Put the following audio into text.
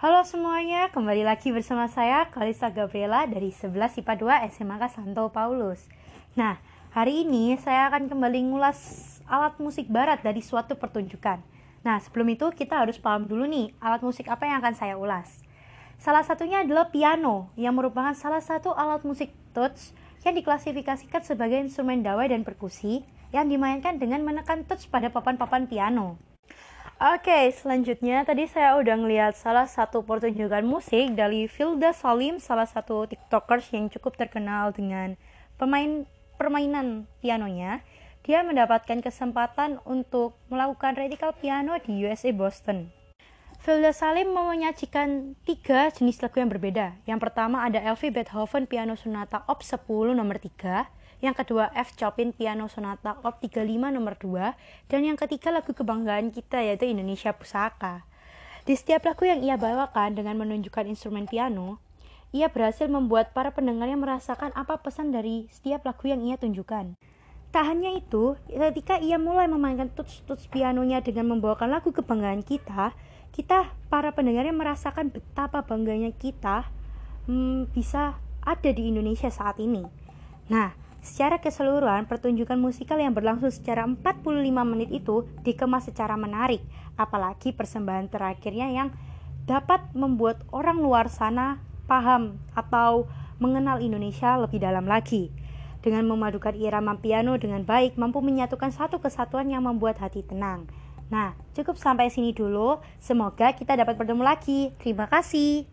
Halo semuanya, kembali lagi bersama saya Kalista Gabriela dari 11 IPA 2 SMA Santo Paulus. Nah, hari ini saya akan kembali ngulas alat musik barat dari suatu pertunjukan. Nah, sebelum itu kita harus paham dulu nih alat musik apa yang akan saya ulas. Salah satunya adalah piano, yang merupakan salah satu alat musik touch yang diklasifikasikan sebagai instrumen dawai dan perkusi yang dimainkan dengan menekan touch pada papan-papan piano. Oke, selanjutnya tadi saya udah ngeliat salah satu pertunjukan musik dari Filda Salim, salah satu tiktokers yang cukup terkenal dengan pemain permainan pianonya. Dia mendapatkan kesempatan untuk melakukan radical piano di USA Boston. Filda Salim menyajikan tiga jenis lagu yang berbeda. Yang pertama ada Elvi Beethoven Piano Sonata Op 10 nomor 3, yang kedua F. Chopin Piano Sonata Op 35 nomor 2, dan yang ketiga lagu kebanggaan kita yaitu Indonesia Pusaka. Di setiap lagu yang ia bawakan dengan menunjukkan instrumen piano, ia berhasil membuat para pendengarnya merasakan apa pesan dari setiap lagu yang ia tunjukkan. Tak hanya itu, ketika ia mulai memainkan tuts-tuts pianonya dengan membawakan lagu kebanggaan kita, kita para pendengarnya merasakan betapa bangganya kita hmm, bisa ada di Indonesia saat ini. Nah, Secara keseluruhan, pertunjukan musikal yang berlangsung secara 45 menit itu dikemas secara menarik, apalagi persembahan terakhirnya yang dapat membuat orang luar sana paham atau mengenal Indonesia lebih dalam lagi. Dengan memadukan irama piano dengan baik, mampu menyatukan satu kesatuan yang membuat hati tenang. Nah, cukup sampai sini dulu. Semoga kita dapat bertemu lagi. Terima kasih.